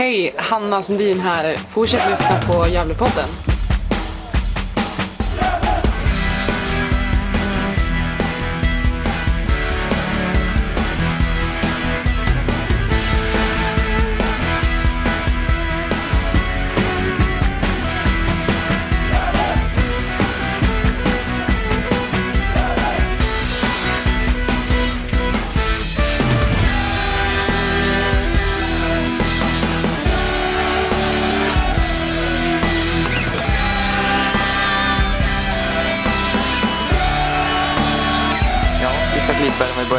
Hej, Hanna Sundin här. Fortsätt lyssna på Gävlepodden.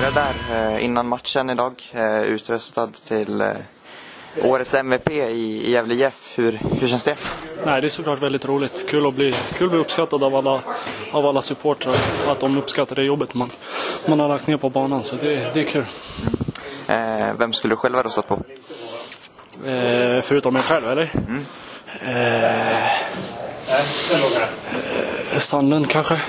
Börjar där. Eh, Innan matchen idag, eh, utrustad till eh, årets MVP i Gävle IF. Hur, hur känns det? Nej, det är såklart väldigt roligt. Kul att bli, kul att bli uppskattad av alla, av alla supportrar. Att de uppskattar det jobbet man, man har lagt ner på banan. Så det, det är kul. Eh, Vem skulle du själv ha röstat på? Eh, förutom mig själv, eller? Eh, eh, Sandlund kanske? Eh,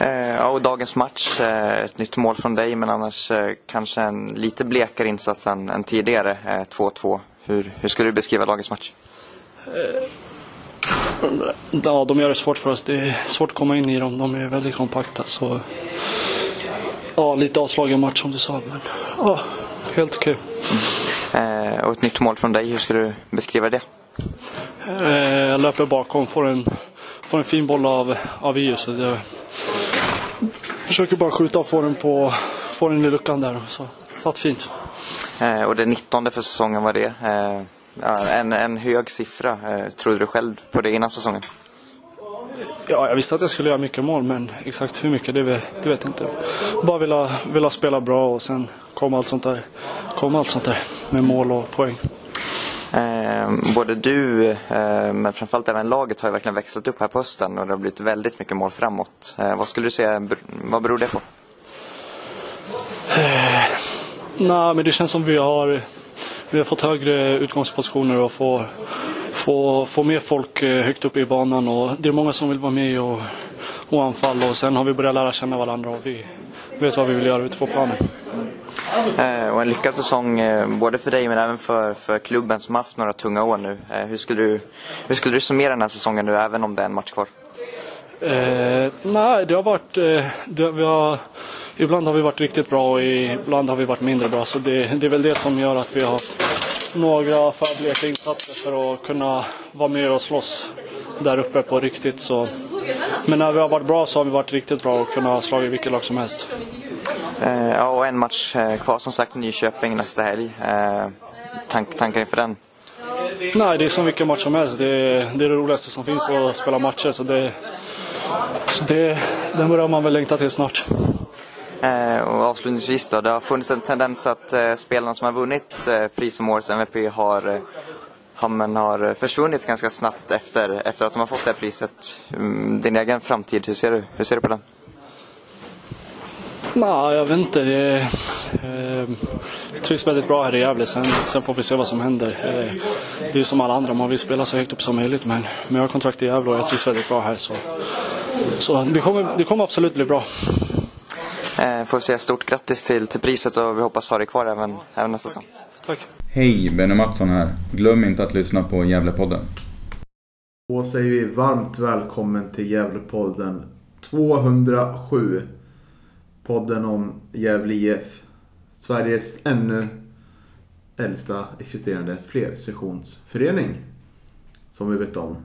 Ja, och dagens match, eh, ett nytt mål från dig men annars eh, kanske en lite blekare insats än, än tidigare. eh, 2-2. Hur, hur skulle du beskriva dagens match? Ja, de gör det svårt för oss. Det är svårt att komma in i dem. De är väldigt kompakta. Så... Ja, lite avslagen match som du sa. Men ja, helt okej. Eh, Och ett nytt mål från dig, hur skulle du beskriva det? Eh, Jag löper bakom, får en, får en fin boll av, av EU. Så det, försöker bara skjuta och få den, på, få den i luckan där. Så satt fint. Eh, Och det 19 för säsongen var det. Eh, En, en hög siffra. Eh, Trodde du själv på det innan säsongen? Ja, jag visste att jag skulle göra mycket mål, men exakt hur mycket det det vet jag inte. Bara vilja, vilja spela bra och sen komma allt sånt där. Komma allt sånt där med mål och poäng. Eh, både du, eh, men framförallt även laget har ju verkligen växlat upp här på hösten och det har blivit väldigt mycket mål framåt. Eh, vad skulle du säga, vad beror det på? Ehm, nej, men det känns som vi har, vi har fått högre utgångspositioner och får, få, få mer folk eh, högt upp i banan. Och det är många som vill vara med och, och anfalla. Och sen har vi börjat lära känna varandra och vi vet vad vi vill göra ute på planen. Eh, och en lyckad säsong eh, både för dig men även för, för klubben som haft några tunga år nu. Eh, hur, skulle du, hur skulle du summera den här säsongen nu även om det är en match kvar? Eh, nej, det har varit... Eh, det, vi har, ibland har vi varit riktigt bra och ibland har vi varit mindre bra. Så det, det är väl det som gör att vi har haft några för bleka insatser för att kunna vara med och slåss där uppe på riktigt. Så. Men när vi har varit bra så har vi varit riktigt bra och kunnat slå i vilket lag som helst. Eh, ja, och en match eh, kvar som sagt, Nyköping nästa helg. Eh, tank, tankar inför den? Nej, det är som vilken match som helst. Det är det, är det roligaste som finns att spela matcher. Så det, så det, den börjar man väl längta till snart. Eh, och avslutningsvis då, det har funnits en tendens att eh, spelarna som har vunnit eh, pris som årets MVP har, eh, har, har försvunnit ganska snabbt efter, efter att de har fått det här priset. Mm, din egen framtid, hur ser du, hur ser du på den? Nej, jag vet inte. Det, eh, jag trivs väldigt bra här i Gävle. Sen, sen får vi se vad som händer. Eh, det är som alla andra, man vill spela så högt upp som möjligt. Men, men jag har kontrakt i Gävle och jag trivs väldigt bra här. Så, så det, kommer, det kommer absolut bli bra. Eh, får säga stort grattis till, till priset och vi hoppas ha det kvar även, även nästa säsong. Tack. Hej, Benny Mattsson här. Glöm inte att lyssna på Gävlepodden. Då säger vi varmt välkommen till Gävlepodden 207. Podden om Gävle IF. Sveriges ännu äldsta existerande flersessionsförening. Som vi vet om.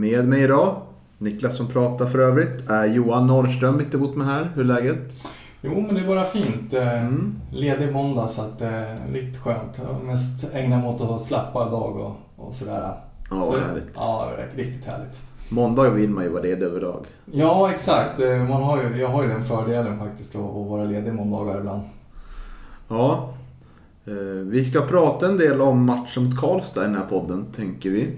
Med mig idag, Niklas som pratar för övrigt, är Johan Norrström mitt emot mig här. Hur är läget? Jo, men det är bara fint. Eh, Mm. Ledig måndag så att det är riktigt skönt. Jag mest ägnat mig åt att slappa idag och, och sådär. Ja, så, härligt. Ja, riktigt härligt. Måndag vill man ju vara ledig över dag. Ja, exakt. Eh, Man har ju, jag har ju den fördelen faktiskt att, vara ledig måndagar ibland. Ja. eh, Vi ska prata en del om matchen mot Karlstad i den här podden, tänker vi.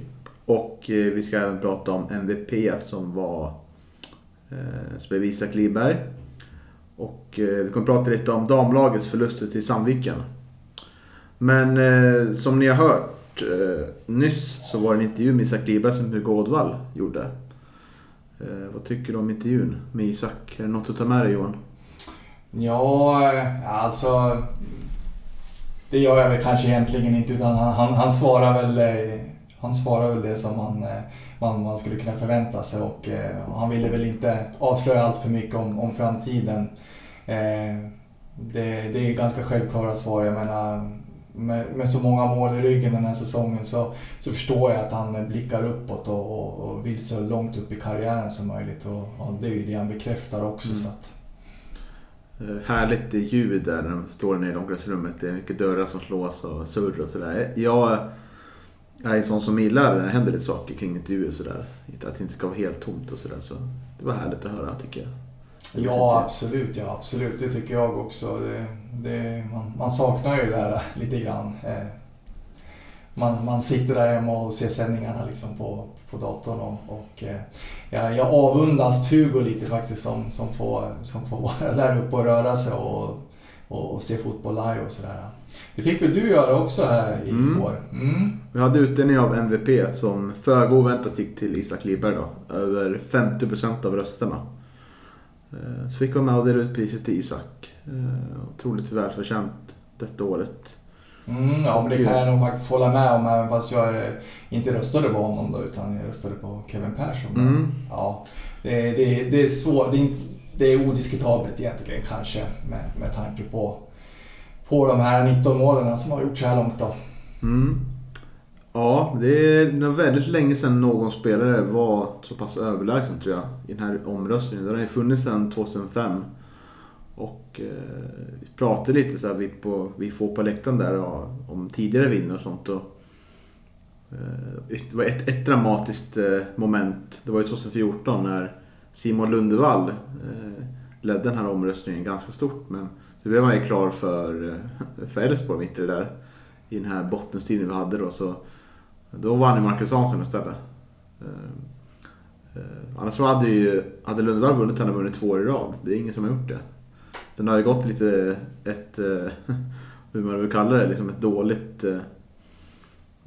Och eh, vi ska även prata om MVP som var som blev Isak Liberg. Och vi kommer prata lite om damlagets förluster till Sandviken. Men som ni har hört eh, nyss så var det en intervju med Isak Liberg som Hugo Ådvall gjorde. Eh, vad tycker du om intervjun med Isak? Är det något att ta med dig Johan? Ja, eh, alltså... det gör jag väl kanske egentligen inte utan han, han, han svarar väl eh, han svarar väl det som man, eh, man, man skulle kunna förvänta sig och eh, han ville väl inte avslöja allt för mycket om, om framtiden. Eh, det, det är ganska självklara svar. Jag menar, med, med, så många mål i ryggen den här säsongen så, så förstår jag att han blickar uppåt och, och, och vill så långt upp i karriären som möjligt. Och, och det är ju det han bekräftar också. Mm. Så att. Eh, härligt ljud där när de står nere i omklädningsrummet. Det är mycket dörrar som slås och surr och sådär. Jag, jag är en sån som gillar när det händer lite saker kring intervjuer sådär. Att det inte ska vara helt tomt och sådär. Så det var härligt att höra tycker jag. Ja, absolut. Ja, absolut. Det tycker jag också. Det, det, man, man, saknar ju det här lite grann. Eh, man, man sitter där hemma och ser sändningarna liksom på, på datorn och, och eh, jag, jag avundas Hugo lite faktiskt som, som, får, som får vara där uppe och röra sig och, och, och se fotboll live och sådär. Det fick väl du göra också här igår? Mm. Mm. Vi hade utdelning av MVP som föga oväntat gick till Isak Liberg då. Över 50% av rösterna. Eh, så fick jag med och dela ut priset till Isak. Eh, otroligt välförtjänt detta året. Mm, ja, men det kan jag nog faktiskt hålla med om även fast jag eh, inte röstade på honom då utan jag röstade på Kevin Persson. Mm. Ja, det, det, det är svårt. Det är, det är odiskutabelt egentligen kanske med, med tanke på, på de här 19 målen som har gjorts så här långt då. Mm. Ja, det är väldigt länge sedan någon spelare var så pass överlägsen tror jag i den här omröstningen. Den har ju funnits sedan 2005. Och eh, vi pratade lite så här, vi, på, vi får på läktaren där ja, om tidigare vinnare och sånt. Och, eh, det var ett, ett dramatiskt eh, moment. Det var ju 2014 när Simon Lundevall eh, ledde den här omröstningen ganska stort. Men så blev man ju klar för, eh, för Elfsborg mitt i det där. I den här bottenstriden vi hade då. Så, då vann ju Marcus Hansson istället. Eh, eh, annars hade ju, hade Lundvall vunnit, han hade vunnit två år i rad. Det är ingen som har gjort det. Den har ju gått lite ett, eh, hur man vill kalla det, liksom ett dåligt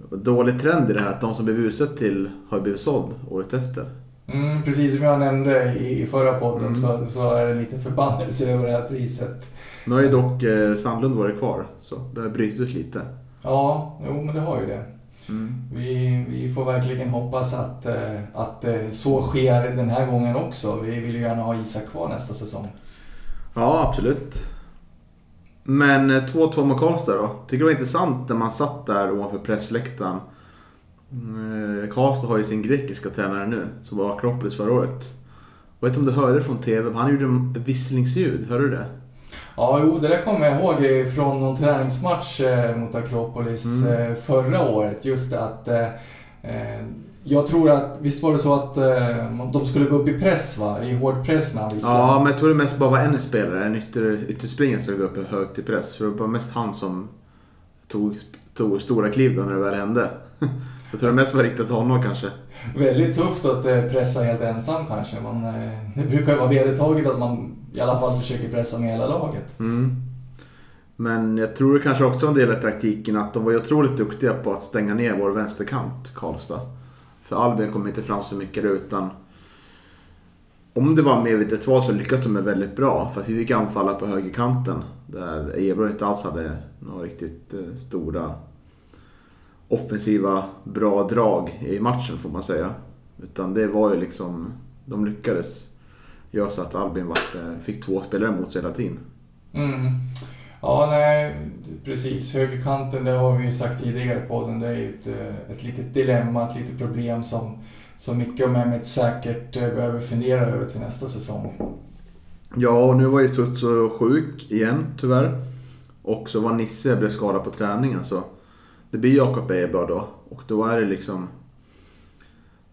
dålig trend i det här att de som blev utsett till har blivit såld året efter. Mm, precis som jag nämnde i förra podden mm. så, så är det en liten förbannelse över det här priset. Nu har ju dock eh, Sandlund varit kvar så det har brutits lite. Ja, jo men det har ju det. Mm. Vi, vi får verkligen hoppas att, eh, att eh, så sker den här gången också. Vi vill ju gärna ha Isak kvar nästa säsong. Ja, absolut. Men 2-2 eh, mot Karlstad då. Tycker det var intressant när man satt där ovanför pressläktaren. Karlstad har ju sin grekiska tränare nu, som var Akropolis förra året. Jag vet inte om du hörde det från TV, han gjorde visslingsljud. Hörde du det? Ja, jo, det där kommer jag ihåg från någon träningsmatch eh, mot Akropolis mm. Eh, förra året. Just att... Eh, jag tror att, visst var det så att de skulle gå upp i press va? I hård press när han visslade? Ja, men jag tror det mest bara var en spelare, en ytter, ytterspringare som skulle gå upp högt i press. För det var mest han som tog, tog stora kliv då när det väl hände. Jag tror det mest var riktat honom kanske. Väldigt tufft att pressa helt ensam kanske. Man, det brukar ju vara vedertaget att man i alla fall försöker pressa med hela laget. Mm. Men jag tror det kanske också en del av taktiken att de var otroligt duktiga på att stänga ner vår vänsterkant, Karlstad. För Albin kom inte fram så mycket utan om det var medvetet val så lyckades de med väldigt bra. För att vi fick anfalla på högerkanten. Där Ebro inte alls hade några riktigt eh, stora offensiva bra drag i matchen får man säga. Utan det var ju liksom, de lyckades gör så att Albin vart, eh, fick två spelare mot sig hela tiden. Mm. Ja, nej, precis. Högerkanten, det har vi ju sagt tidigare på den. Det är ju ett, eh, ett litet dilemma, ett litet problem som, som mycket av Mehmet säkert eh, behöver fundera över till nästa säsong. Ja, och nu var ju Tutsu sjuk igen, tyvärr. Och så var Nisse blev skadad på träningen så det blir Jakob Eberg då. Och då är det liksom...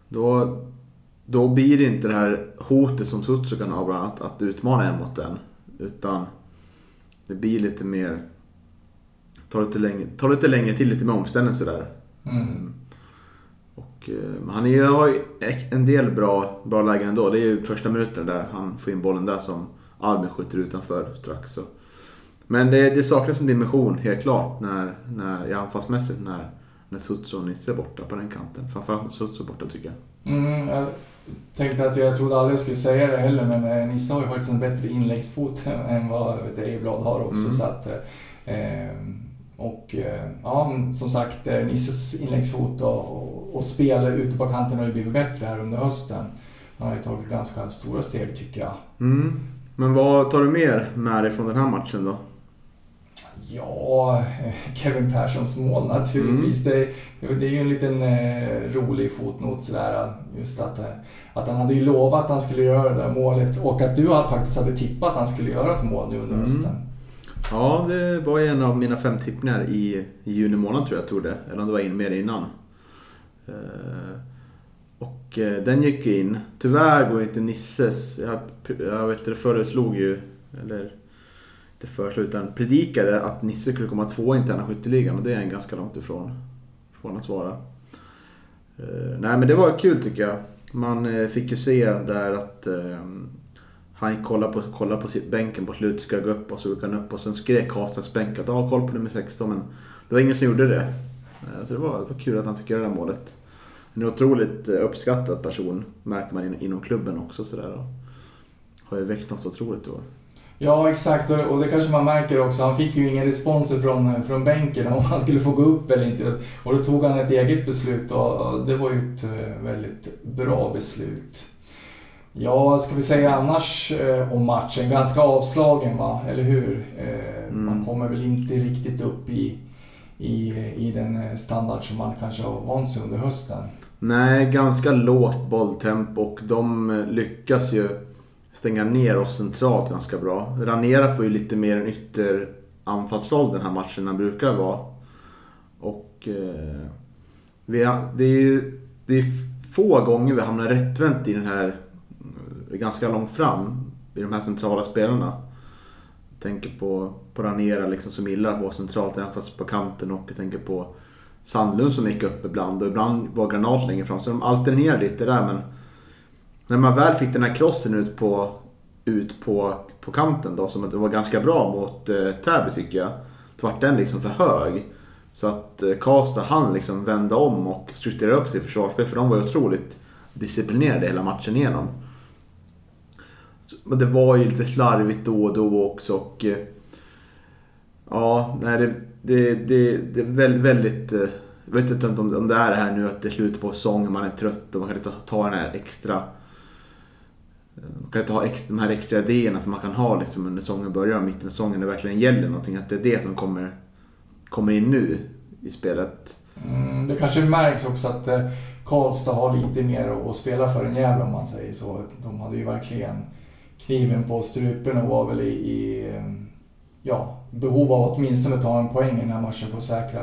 Då då blir det inte det här hotet som Sutsu kan ha bland annat, att utmana en mot en. Utan det blir lite mer... Tar lite längre, tar lite längre till, lite mer omställning sådär. Mm. Och, eh, han är, har ju en del bra, bra lägen ändå. Det är ju första minuten där han får in bollen där som Albin skjuter utanför strax. Så. Men det, det saknas en dimension helt klart när, när, i anfallsmässigt när, när Sutsu och Nisse är borta på den kanten. Framförallt när Sutsu är borta tycker jag. Mm, tänkte att jag trodde aldrig jag skulle säga det heller, men eh, Nisse har ju faktiskt en bättre inläggsfot än vad Ejeblad har också. Mm. Så att, eh, och och eh, ja, som sagt, eh, Nisses inläggsfot och, och, och spel ute på kanten har ju blivit bättre här under hösten. Han har ju tagit ganska stora steg tycker jag. Mm. Men vad tar du mer med dig från den här matchen då? Ja, Kevin Perssons mål naturligtvis. Mm. Det, det är ju en liten eh, rolig fotnot sådär. Just att, eh, att han hade ju lovat att han skulle göra det där målet och att du faktiskt hade tippat att han skulle göra ett mål nu under Mm. hösten. Ja, det var en av mina fem tippningar i, i juni månad tror jag tog det. Eller om det var in mer innan. Eh, och eh, den gick in. Tyvärr går inte Nisses. Jag, jag vet det föreslog ju, eller inte föreslog utan predikade att Nisse skulle komma två i interna skytteligan och det är en ganska långt ifrån. Från att vara. Eh, nej men det var kul tycker jag. Man eh, fick ju se där att eh, han kollade på, kollade på sitt bänken på slutet, ska gå upp och så gick han upp och sen skrek Karlstads bänk att ha koll på nummer 16 men det var ingen som gjorde det. Så det var, det var kul att han fick göra det här målet. En otroligt uppskattad person märker man inom klubben också sådär. och Har ju växt något så otroligt då. Ja, exakt. Och det kanske man märker också. Han fick ju ingen respons från, från bänken om han skulle få gå upp eller inte. Och då tog han ett eget beslut och det var ju ett eh, väldigt bra beslut. Ja, ska vi säga annars eh, om matchen? Ganska avslagen va, eller hur? Eh, Man Mm. kommer väl inte riktigt upp i, i, i den standard som man kanske har vant sig under hösten. Nej, ganska lågt bolltempo och de lyckas ju stänga ner oss centralt ganska bra. Ranera får ju lite mer en ytter anfallsroll den här matchen än han brukar vara. Och eh, vi har, det är ju det är få gånger vi hamnar rättvänt i den här, eh, ganska långt fram, i de här centrala spelarna. Jag tänker på, på Ranera liksom, som gillar att vara centralt, även fast på kanten och jag tänker på Sandlund som gick upp ibland och ibland var Granat längre fram. Så de alternerade lite där men när man väl fick den här krossen ut på, ut på, på kanten då som det var ganska bra mot eh, Täby tycker jag. Så vart den liksom för hög. Så att eh, Karlstad hann liksom vända om och strukturera upp sig i försvarsspel för de var ju otroligt disciplinerade hela matchen igenom. Så- Men det var ju lite slarvigt då och då också och eh, Ja, nej det, det, det, det är väldigt, väldigt eh, jag vet inte om, om det är det här nu att det är slutet på säsongen, man är trött och man kan inte ta den här extra man kan inte ha de här extra idéerna som man kan ha liksom under säsongen börjar och mitten av säsongen det verkligen gäller någonting. Att det är det som kommer, kommer in nu i spelet. Mm, det kanske märks också att eh, Karlstad har lite mer att, att spela för än Gävle om man säger så. De hade ju verkligen kniven på strupen och var väl i, i eh, ja, behov av att åtminstone ta en poäng i den här matchen för att säkra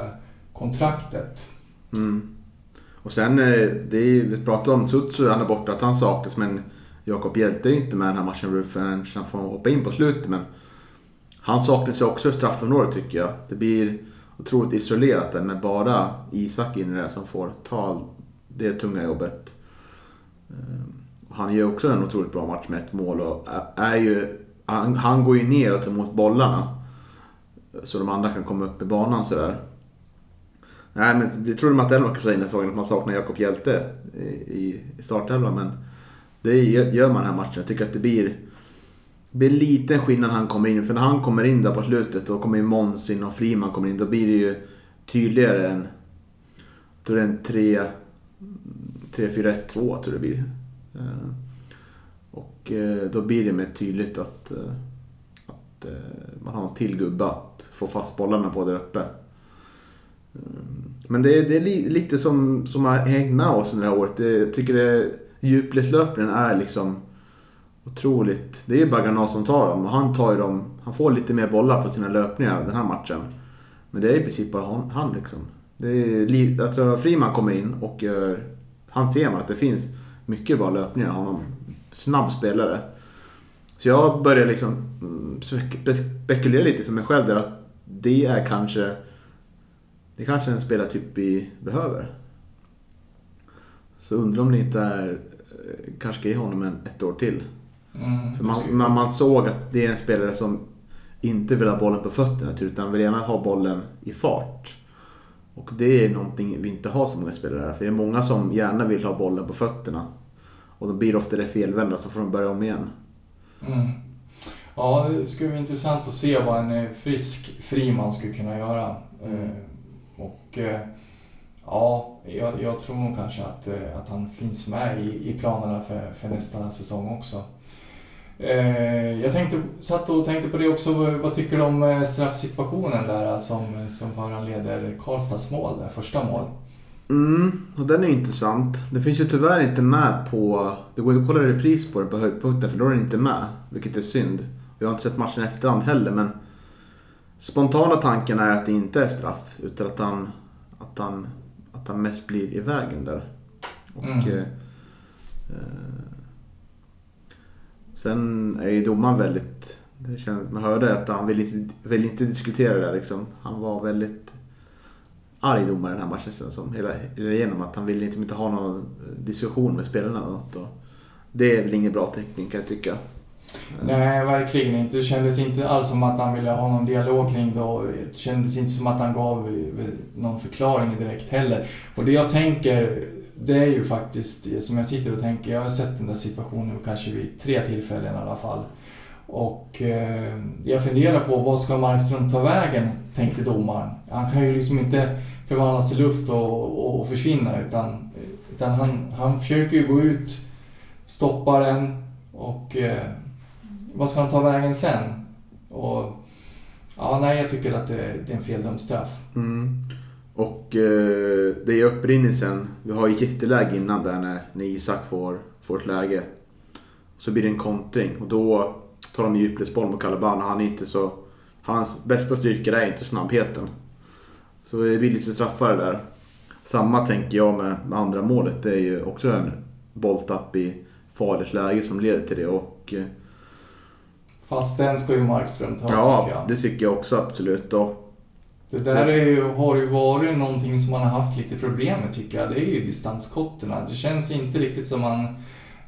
kontraktet. Mm. Och sen, eh, det är, vi pratade om Sutsu, han är borta, att han saknas men Jakob Hjelte är ju inte med i den här matchen förrän han får hoppa in på slutet. Men han saknas ju också i straffområdet tycker jag. Det blir otroligt isolerat där med bara Isak in i det som får ta det tunga jobbet. Eh, han gör också en otroligt bra match med ett mål och är ju, han, han går ju ner och tar emot bollarna. Eh, så de andra kan komma upp i banan sådär. Nej men det trodde man att Elfmark sa innan säsongen att man saknar Jakob Hjälte i, i startelvan men det gör man den här matchen. Jag tycker att det blir, blir liten skillnad när han kommer in. För när han kommer in där på slutet och kommer in Måns in och Friman kommer in då blir det ju tydligare än jag tror det är en 3 3-4-1-2 tror jag det blir. Eh, och eh, då blir det mer tydligt att, eh, att man har en till gubbe att få fast bollarna på där uppe. Men det är, det är lite som, som har hängt med oss under det här året. Jag tycker det, djupledslöpningen är liksom otroligt. Det är bara Granat som tar dem och han tar ju dem. Han får lite mer bollar på sina löpningar den här matchen. Men det är i princip bara han, han liksom. Det är, alltså Friman kommer in och gör, han ser man att det finns mycket bra löpningar av honom. Snabb spelare. Så jag börjar liksom mm, spekulera lite för mig själv där att det är kanske det är kanske en spelartyp vi behöver. Så undrar om det inte är, eh, kanske ska ge honom en, ett år till. Mm, För man, man, man såg att det är en spelare som inte vill ha bollen på fötterna utan vill gärna ha bollen i fart. Och det är någonting vi inte har så många spelare här. För det är många som gärna vill ha bollen på fötterna. Och då blir ofta det felvända så får de börja om igen. Mm. Ja, det skulle bli intressant att se vad en eh, frisk Friman skulle kunna göra. Eh, och ja, jag, jag tror nog kanske att, eh, att han finns med i, i planerna för, för nästa säsong också. Eh, jag tänkte, satt och tänkte på det också. Vad vad tycker du om eh, straffsituationen där eh, som, som föranleder Karlstads mål, där, första mål? Mm, och den är intressant. Det finns ju tyvärr inte med på... Det går inte att kolla repris på den på höjdpunkten för då är den inte med. Vilket är synd. Jag har inte sett matchen i efterhand heller men... Spontana tanken är att det inte är straff. Utan att han, att han, att han mest blir i vägen där. Och, Mm. eh, eh, sen är ju domaren väldigt... Det känns, man hörde att han vill inte, vill inte diskutera det där liksom. Han var väldigt arg domare den här matchen känns som. Hela, hela igenom att han ville inte, inte ha någon diskussion med spelarna eller något. Och det är väl ingen bra teckning kan jag tycka. Mm. Nej, verkligen inte. Det kändes inte alls som att han ville ha någon dialog kring det och det kändes inte som att han gav eh, någon förklaring direkt heller. Och det jag tänker, det är ju faktiskt, eh, som jag sitter och tänker, jag har sett den där situationen kanske vid tre tillfällen i alla fall. Och eh, jag funderar på vad ska Markström ta vägen, tänkte domaren. Han kan ju liksom inte förvandlas till luft och, och, och försvinna utan, utan han, han försöker ju gå ut, stoppa den och eh, vad ska han ta vägen sen? Och, ja, nej, jag tycker att det, det är en feldömd straff. Mm. Och eh, det är upprinnelsen. Vi har ju jätteläge innan där när, när Isak får, får ett läge. Så blir det en kontring och då tar de djupledsboll mot Calaban och han är inte så... Hans bästa styrka är inte snabbheten. Så det blir lite straffar där. Samma tänker jag med, med andra målet. Det är ju också en bolltapp i farligt läge som leder till det. Och, eh, Fast den ska ju Markström ta, tycker ja, jag. det tycker jag också absolut. Och, Det där är ju, har ju varit någonting som man har haft lite problem med, tycker jag. Det är ju distanskotterna. Det känns inte riktigt som man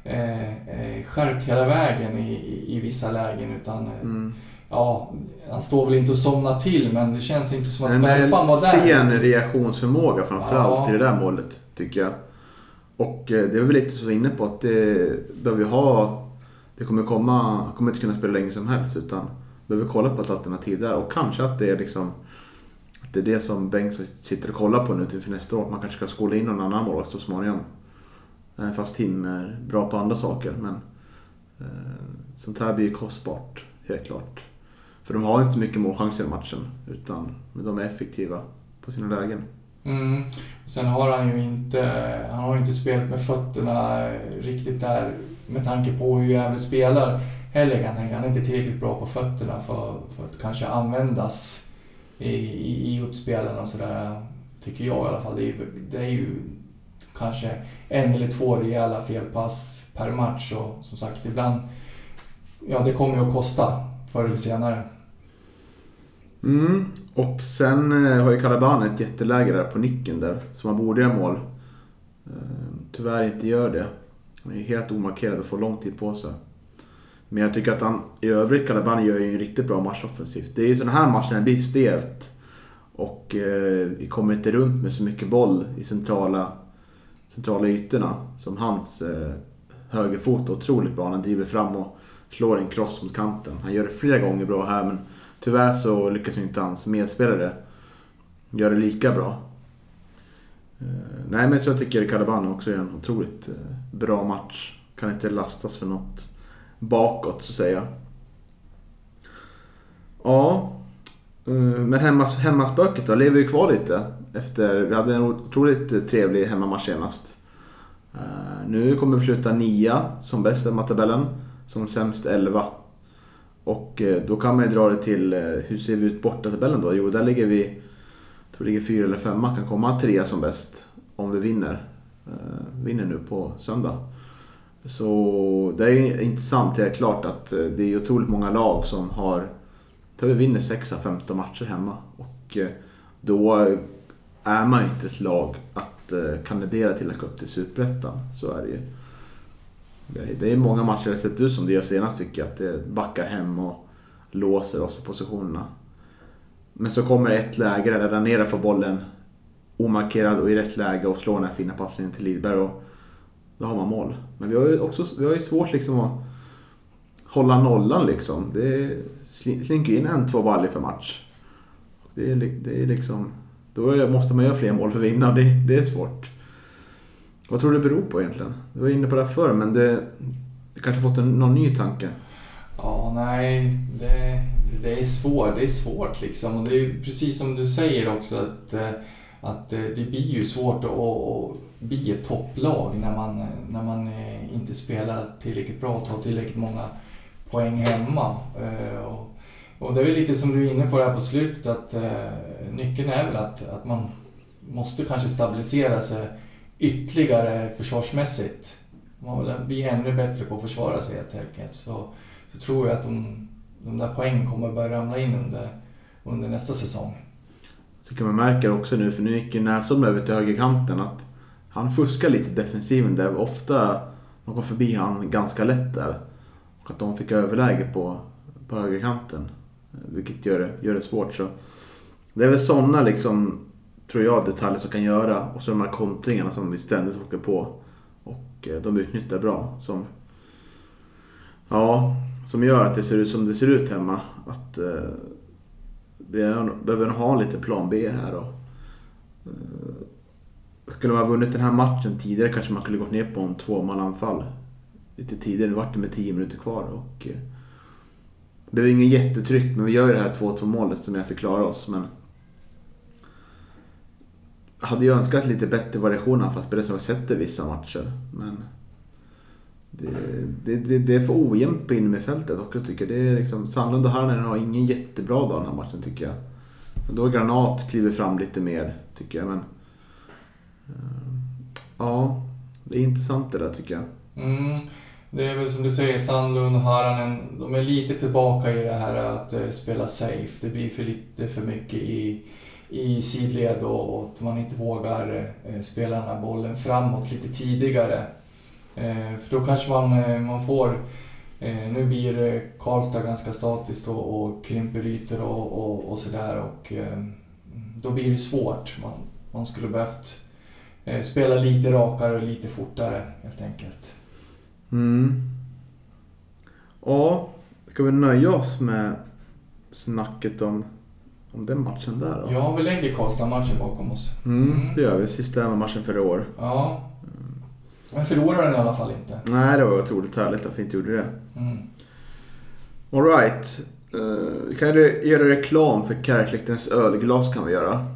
eh, eh, skärpt hela vägen i, i, i vissa lägen, utan... Eh, mm. Ja, han står väl inte och somnar till, men det känns inte som att skärpan var där. sen reaktionsförmåga framförallt Ja. till det där målet, tycker jag. Och eh, det är väl lite så inne på att det behöver vi ha... Det kommer komma... kommer inte kunna spela länge som helst utan behöver kolla på ett alternativ där. Och kanske att det är liksom... Att det är det som Bengtsson sitter och kollar på nu till nästa år. Man kanske ska skola in någon annan målvakt så småningom. Eh, fast Tim är bra på andra saker. Men eh, sånt här blir ju kostbart, helt klart. För de har inte mycket målchanser i matchen. Utan de är effektiva på sina lägen. Mm. Sen har han ju inte, han har ju inte spelat med fötterna riktigt där med tanke på hur Gävle spelar heller kan jag tänka. Han är inte tillräckligt bra på fötterna för, för att kanske användas i, i, i uppspelen och sådär. Tycker jag i alla fall. Det är, ju- det är ju kanske en eller två rejäla felpass per match och som sagt ibland, ja det kommer ju att kosta förr eller senare. Mm. Och sen eh, har ju Calaban ett jätteläge där på nicken där. Så man borde göra mål. Eh, tyvärr inte gör det. Han är helt omarkerad och får lång tid på sig. Men jag tycker att han i övrigt, Calaban gör ju en riktigt bra match offensivt. Det är ju sådana här matcher när det blir stelt. Och eh, vi kommer inte runt med så mycket boll i centrala, centrala ytorna. Som hans eh, högerfot är otroligt bra. Han driver fram och slår en kross mot kanten. Han gör det flera gånger bra här men Tyvärr så lyckas inte hans medspelare göra det lika bra. Eh, nej men så jag tycker Calaban också gör en otroligt eh, bra match. Kan inte lastas för något bakåt så att säga. Ja. Eh, men hemmas, hemmaspöket då lever ju kvar lite. Efter, vi hade en otroligt trevlig hemmamatch senast. Eh, nu kommer vi sluta nia som bäst i tabellen. Som sämst 11. Och eh, då kan man ju dra det till hur ser vi ut borta tabellen då? Jo, där ligger vi, jag tror det ligger fyra eller femma, kan komma trea som bäst om vi vinner. Eh, vinner nu på söndag. Så det är intressant, helt klart att eh, det är otroligt många lag som har, vinner 6 av 15 matcher hemma. Och eh, då är man ju inte ett lag att kandidera till att gå upp till Superettan. Så är det ju. Det är- många matcher jag har sett ut som det gör senast tycker jag. Att det backar hem och låser oss i positionerna. Men så kommer ett läge där Ranera får bollen omarkerad och i rätt läge och slår den här fina passningen till Lidberg och då har man mål. Men vi har ju också vi har ju svårt liksom att hålla nollan liksom. Det slinker in en, två baller per match. Det är, det är liksom... Då måste man göra fler mål för att vinna. Det, det är svårt. Vad tror du det beror på egentligen? Du var inne på det förr, men det, det kanske fått en, någon ny tanke. Ja, nej, det, det är svårt. Det är svårt liksom. Och det är precis som du säger också att, eh, att eh, det blir ju svårt att, att bli ett topplag när man, när man eh, inte spelar tillräckligt bra och tar tillräckligt många poäng hemma. Eh, och, det är väl lite som du är inne på där på slutet att nyckeln är väl att, att man måste kanske stabilisera sig ytterligare försvarsmässigt. Man vill bli ännu bättre på att försvara sig helt enkelt. Så, så tror jag att de, de där poängen kommer börja ramla in under, under nästa säsong tycker man märker också nu, för nu gick ju Näsholm över till högerkanten, att han fuskar lite i defensiven där. Ofta de kom förbi han ganska lätt där. Och att de fick överläge på, på högerkanten. Eh, vilket gör det, gör det svårt. Så det är väl sådana liksom, tror jag, detaljer som kan göra. Och så de här kontringarna som vi ständigt åker på. Och eh, de utnyttjar bra. Som, ja, som gör att det ser ut som det ser ut hemma. Att eh, behöver ha lite plan B här. Och, eh, skulle man ha vunnit den här matchen tidigare kanske man skulle gått ner på en tvåmananfall. Lite tidigare, nu vart det med 10 minuter kvar. Och, eh, det var ingen jättetryck, men vi gör ju det här 2-2 målet som jag förklarar oss. Men jag hade ju önskat lite bättre variation av anfallsspel som vi sett i vissa matcher. Men det, det, det, är för ojämnt på innermittfältet också tycker jag. Det är liksom, Sandlund och Harnen har ingen jättebra dag den här matchen tycker jag. Då Granat kliver fram lite mer tycker jag. Men, eh, ja, det är intressant det där tycker jag. Mm, det är väl som du säger, Sandlund och Haranen, de är lite tillbaka i det här att eh, spela safe. Det blir för lite för mycket i, i sidled och, och att man inte vågar eh, spela den här bollen framåt lite tidigare. Eh, för då kanske man, eh, man får... Eh, nu blir Karlstad ganska statiskt och, och krymper ytor och, och, och sådär och då blir det svårt. Man, man skulle behövt eh, spela lite rakare och lite fortare helt enkelt. Mm. Ja, ska vi nöja oss med snacket om, om den matchen där då? Ja, vi lägger Karlstad-matchen bakom oss. Mm, Mm. det gör vi. Sista hemmamatchen för i år. Ja. Men förlorar den i alla fall inte. Nej, det var otroligt härligt att vi inte gjorde det. Mm. Alright. Uh, vi kan ju göra reklam för Kärrkläktarens ölglas kan vi göra.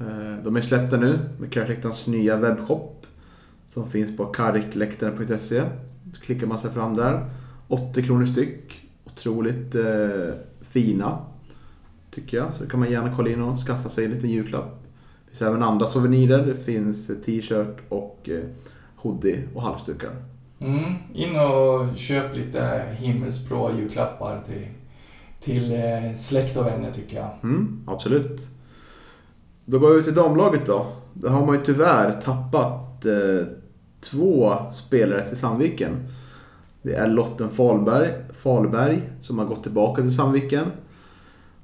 Eh, de är släppta nu med Kärrkläktarens nya webbshop. Som finns på karkläktaren.se. Så klickar man sig fram där. 80 kronor styck. Otroligt eh, fina. Tycker jag. Så kan man gärna kolla in och skaffa sig en liten julklapp. Det finns även andra souvenirer. Det finns eh, t-shirt och eh, hoodie och halsdukar. Mm. In och köp lite himmelsblå julklappar till, till eh, släkt och vänner tycker jag. Mm, absolut. Då går vi till damlaget då. Där har man ju tyvärr tappat eh, två spelare till Sandviken. Det är Lotten Falberg, Falberg som har gått tillbaka till Sandviken.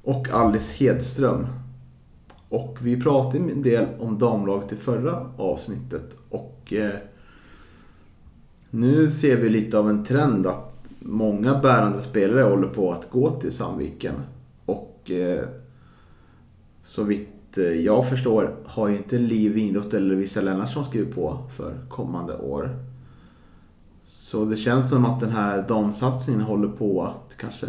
Och Alice Hedström. Och vi pratade en del om damlaget i förra avsnittet. Och eh, nu ser vi lite av en trend att många bärande spelare håller på att gå till Sandviken. Och eh, så vitt eh, jag förstår har ju inte Liv Winroth eller Lovisa Lennartsson skrivit på för kommande år. Så det känns som att den här damsatsningen håller på att kanske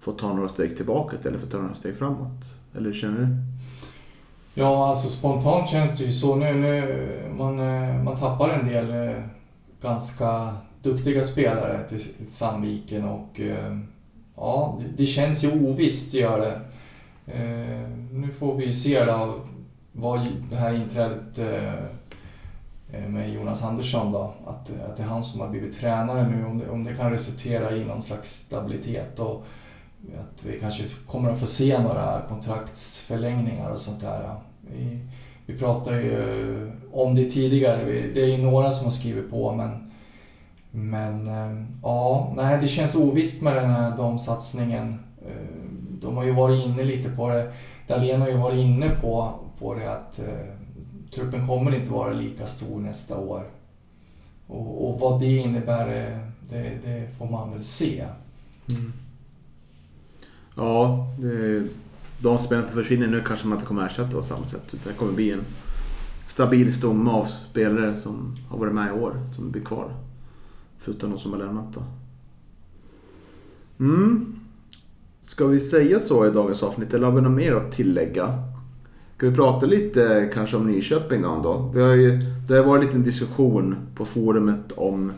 få ta några steg tillbaka eller få ta några steg framåt. Eller hur känner du? Ja, alltså spontant känns det ju så nu. nu man, eh, man tappar en del eh, ganska duktiga spelare till Sandviken och eh, ja, det, känns ju ovisst, gör det. Eh, nu får vi ju se då vad det här inträdet eh, med Jonas Andersson då, att, att det är han som har blivit tränare nu, om det, om det kan resultera i någon slags stabilitet och att vi kanske kommer att få se några kontraktsförlängningar och sånt där. Vi, pratade ju eh, om det tidigare, det är ju några som har skrivit på men men eh, ja, nej det känns ovisst med den här damsatsningen. Eh, de har ju varit inne lite på det. Dahlén har ju varit inne på, på det att eh, truppen kommer inte vara lika stor nästa år. Och, och vad det innebär, det, det får man väl se. Mm. Ja, det, de spelarna som försvinner nu kanske man inte kommer ersätta på samma sätt. Utan det kommer bli en stabil stomme av spelare som har varit med i år, som blir kvar. Förutom de som har lämnat då. Mm. Ska vi säga så i dagens avsnitt eller har vi något mer att tillägga? Ska vi prata lite kanske om Nyköping då? då? Det har ju, det har varit en liten diskussion på forumet om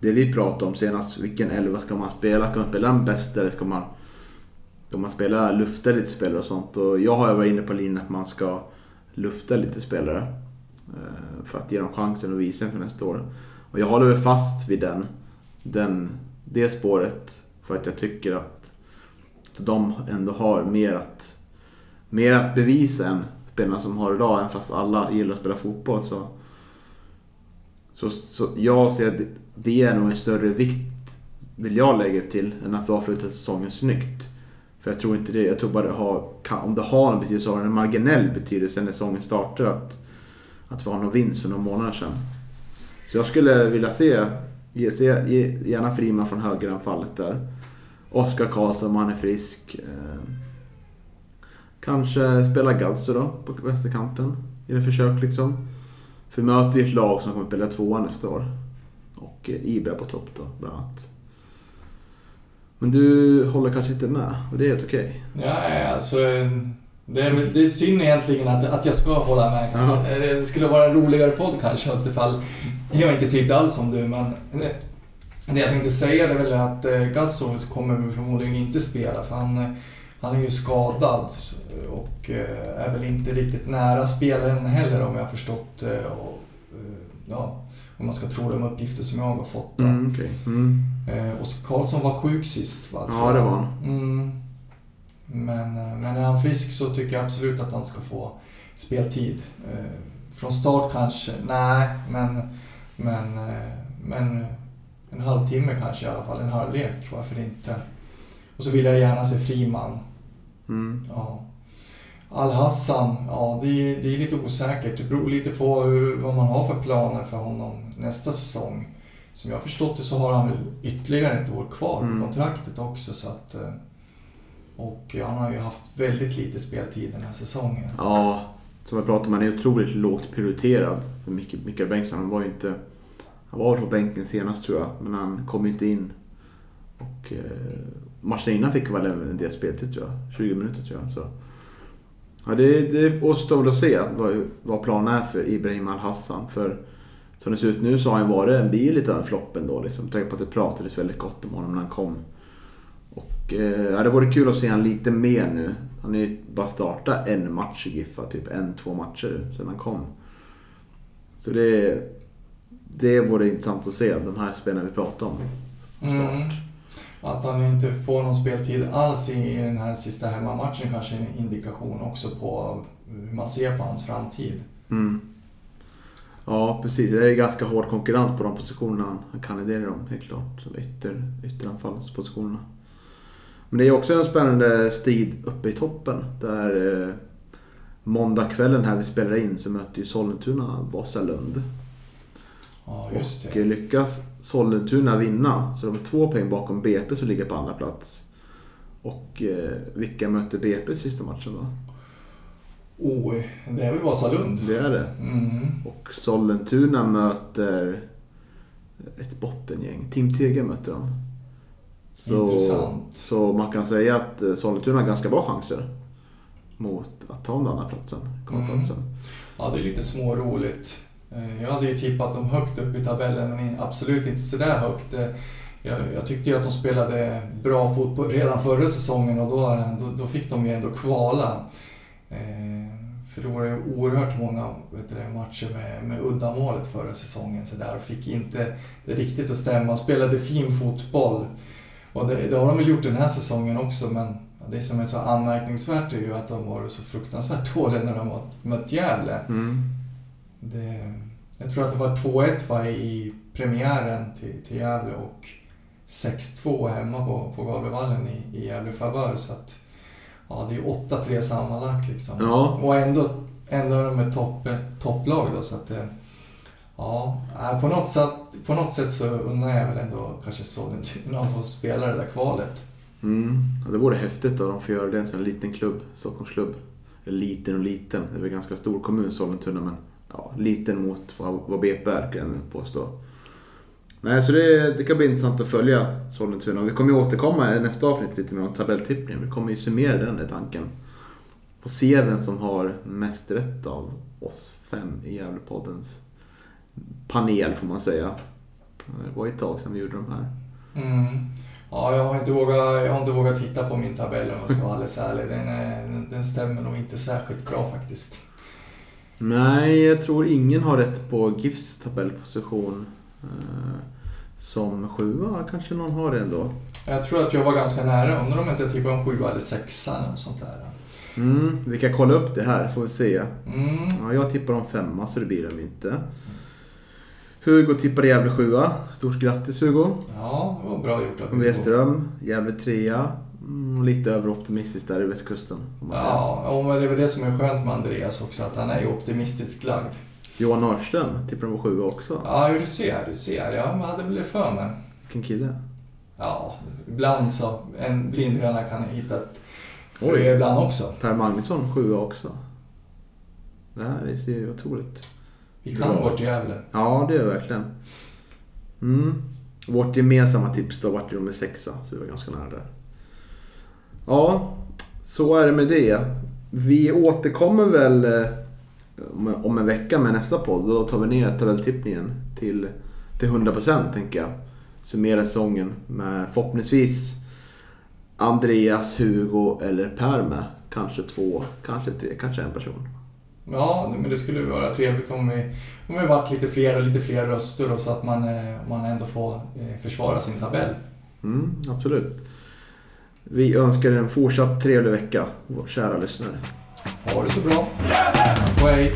det vi pratade om senast. Vilken elva ska man spela? Ska man spela en bäst eller ska man, då man spelar, lufta lite spelare och sånt? Och jag har varit inne på linjen att man ska lufta lite spelare. Eh, för att ge dem chansen att visa inför nästa år. Och jag håller väl fast vid den, den, det spåret. För att jag tycker att de ändå har mer att, mer att bevisa än spelarna som har idag. Även fast alla gillar att spela fotboll så, så, så jag ser att det är nog en större vikt, vill jag lägga till, än att vi avslutar säsongen snyggt. För jag tror inte det. Jag tror bara det har, om det har en betydelse, så har det en marginell betydelse när säsongen startar. Att, att vi har någon vinst för några månader sedan. Så jag skulle vilja se, ge, se ge, gärna Friman från högeranfallet där. Oskar Karlsson om han är frisk. Eh, kanske spela Gazzo då på vänsterkanten. I ett försök liksom. För vi möter ju ett lag som kommer spela tvåa nästa år. Och eh, Ibra på topp då, bland annat. Men du håller kanske inte med och det är helt okej. Ja, alltså... Det är, det är synd egentligen att, att jag ska hålla med kanske. Det skulle vara en roligare podd kanske ifall jag inte tyckte alls som du, men... Det, det jag tänkte säga är väl att eh, Gazzov kommer förmodligen inte spela för han, eh, han är ju skadad och eh, är väl inte riktigt nära spelen heller om jag har förstått eh, eh, ja, om man ska tro de uppgifter som jag har fått. Mm, okej. Mm. Eh, Oskar Karlsson var sjuk sist va? Ja, det var han. Mm. Men, eh, men är han frisk så tycker jag absolut att han ska få speltid. Eh, Från start kanske, nej, men, men, eh, men en halvtimme kanske i alla fall, en halvlek, varför inte? Och så vill jag gärna se Friman. Mm. Ja. Al-Hassan, ja det är, det är lite osäkert. Det beror lite på hur, vad man har för planer för honom nästa säsong. Som jag har förstått det så har han väl ytterligare ett år kvar på Mm. kontraktet också. Så att, eh, och han har ju haft väldigt lite speltid den här säsongen. Ja, som jag pratade om, han är otroligt lågt prioriterad. För Micke- Mikael Bengtsson, han var ju inte... Han var på bänken senast tror jag, men han kom ju inte in. Och eh, matchen innan fick väl en del speltid tror jag. 20 minuter tror jag. Så. Ja, det, det återstår väl att se vad, vad planen är för Ibrahim Al-Hassan. För som det ser ut nu så har han varit en bil lite av en flopp ändå. Liksom. Tänk på att det pratades väldigt gott om honom när han kom. Och eh, det vore kul att se han lite mer nu. Han har ju bara startat en match i Giffa, typ en, två matcher sedan han kom. Så det, det vore intressant att se, de här spelarna vi pratar om. Mm. Att han inte får någon speltid alls i, i den här sista hemmamatchen kanske är en indikation också på hur man ser på hans framtid. Mm. Ja, precis. Det är ganska hård konkurrens på de positionerna han- kandiderar om, helt klart. Ytter, ytteranfallspositionerna. Men det är också en spännande strid uppe i toppen. Där eh, måndagskvällen här vi spelar in så möter ju Sollentuna Vasalund. Ja, just Och det. eh, lyckas Sollentuna vinna så de är två poäng bakom BP som ligger på andra plats. Och eh, vilka möter BP sista matchen då? Oh, det är väl Vasalund? Det är det. Mm. Och Sollentuna möter ett bottengäng. Team Tega möter de. Så, Intressant. Så man kan säga att eh, Sollentuna har ganska bra chanser mot att ta den andra platsen. kvalplatsen. Ja, det är lite småroligt. Eh, Jag hade ju tippat dem högt upp i tabellen, men absolut inte sådär högt. Eh, Jag, jag tyckte ju att de spelade bra fotboll redan förra säsongen och då, då, då fick de ju ändå kvala. Eh, förlorade ju oerhört många vet du, matcher med, med uddamålet förra säsongen så där och fick inte det riktigt att stämma. Spelade fin fotboll. Och det, det har de väl gjort den här säsongen också, men det som är så anmärkningsvärt är ju att de varit så fruktansvärt dåliga när de har mött Gävle. Mm. Det, jag tror att det var 2-1 va, i premiären till, till Gävle och 6-2 hemma på, på Gavlevallen i, i Gävle favör. Så att, ja, det är ju 8-3 sammanlagt liksom. Ja. Och ändå, ändå är de ett topp, topplag då, så att Ja, nej, på något, sätt, på något sätt så undrar jag väl ändå kanske Sollentuna att få spela det där kvalet. Mm. Ja, det vore häftigt om de får göra det. En sån liten klubb, Stockholmsklubb. Liten och liten. Det är väl ganska stor kommun Sollentuna men ja, liten mot vad, vad BP är kan jag påstå. Nej, så det, det kan bli intressant att följa Sollentuna. Vi kommer ju återkomma i nästa avsnitt lite mer om tabelltippningen. Vi kommer ju summera den är tanken. Och se vem som har mest rätt av oss fem i Gävlepoddens panel får man säga. Det var ett tag sedan vi gjorde de här. Mm. Ja, jag har, inte vågat, jag har inte vågat titta på min tabell om jag ska vara alldeles ärlig. Den, är- den stämmer nog inte särskilt bra faktiskt. Nej, jag tror ingen har rätt på GIFs tabellposition. Eh, som sjua kanske någon har det ändå. Jag tror att jag var ganska nära. Undrar om jag inte tippade om sjua eller sexa eller något sånt där. Mm, vi kan kolla upp det här får vi se. Mm. Ja, jag tippar om femma så det blir de inte. Hugo tippar Gävle sjua. Stort grattis Hugo. Ja, det var bra gjort av Hugo. Westerström, Gävle trea. Mm, lite överoptimistiskt där i västkusten. Ja, och det är väl det som är skönt med Andreas också, att han är ju optimistiskt lagd. Johan Norrström tippar de sjua också. Ja, du ser, du ser. Jag hade väl det för mig. Vilken kille. Ja, ibland så. En blind höna kan hitta ett frö Oj. ibland också. Per Magnusson sjua också. Det här ser ju otroligt Vi kan Bra. vårt Gävle. Ja, det är det verkligen. Mm. Vårt gemensamma tips då vart ju nummer sexa, så vi var ganska nära där. Ja, så är det med det. Vi återkommer väl eh, om- en vecka med nästa podd. Då tar vi ner tabelltippningen till, till 100% tänker jag. Summerar säsongen med förhoppningsvis Andreas, Hugo eller Per med. Kanske två, kanske tre, kanske en person. Ja, men det skulle vara trevligt om vi, om vi varit lite fler och lite fler röster och så att man, eh, man ändå får eh, försvara sin tabell. Mm, absolut. Vi önskar er en fortsatt trevlig vecka, kära lyssnare. Ha det så bra. Och hej.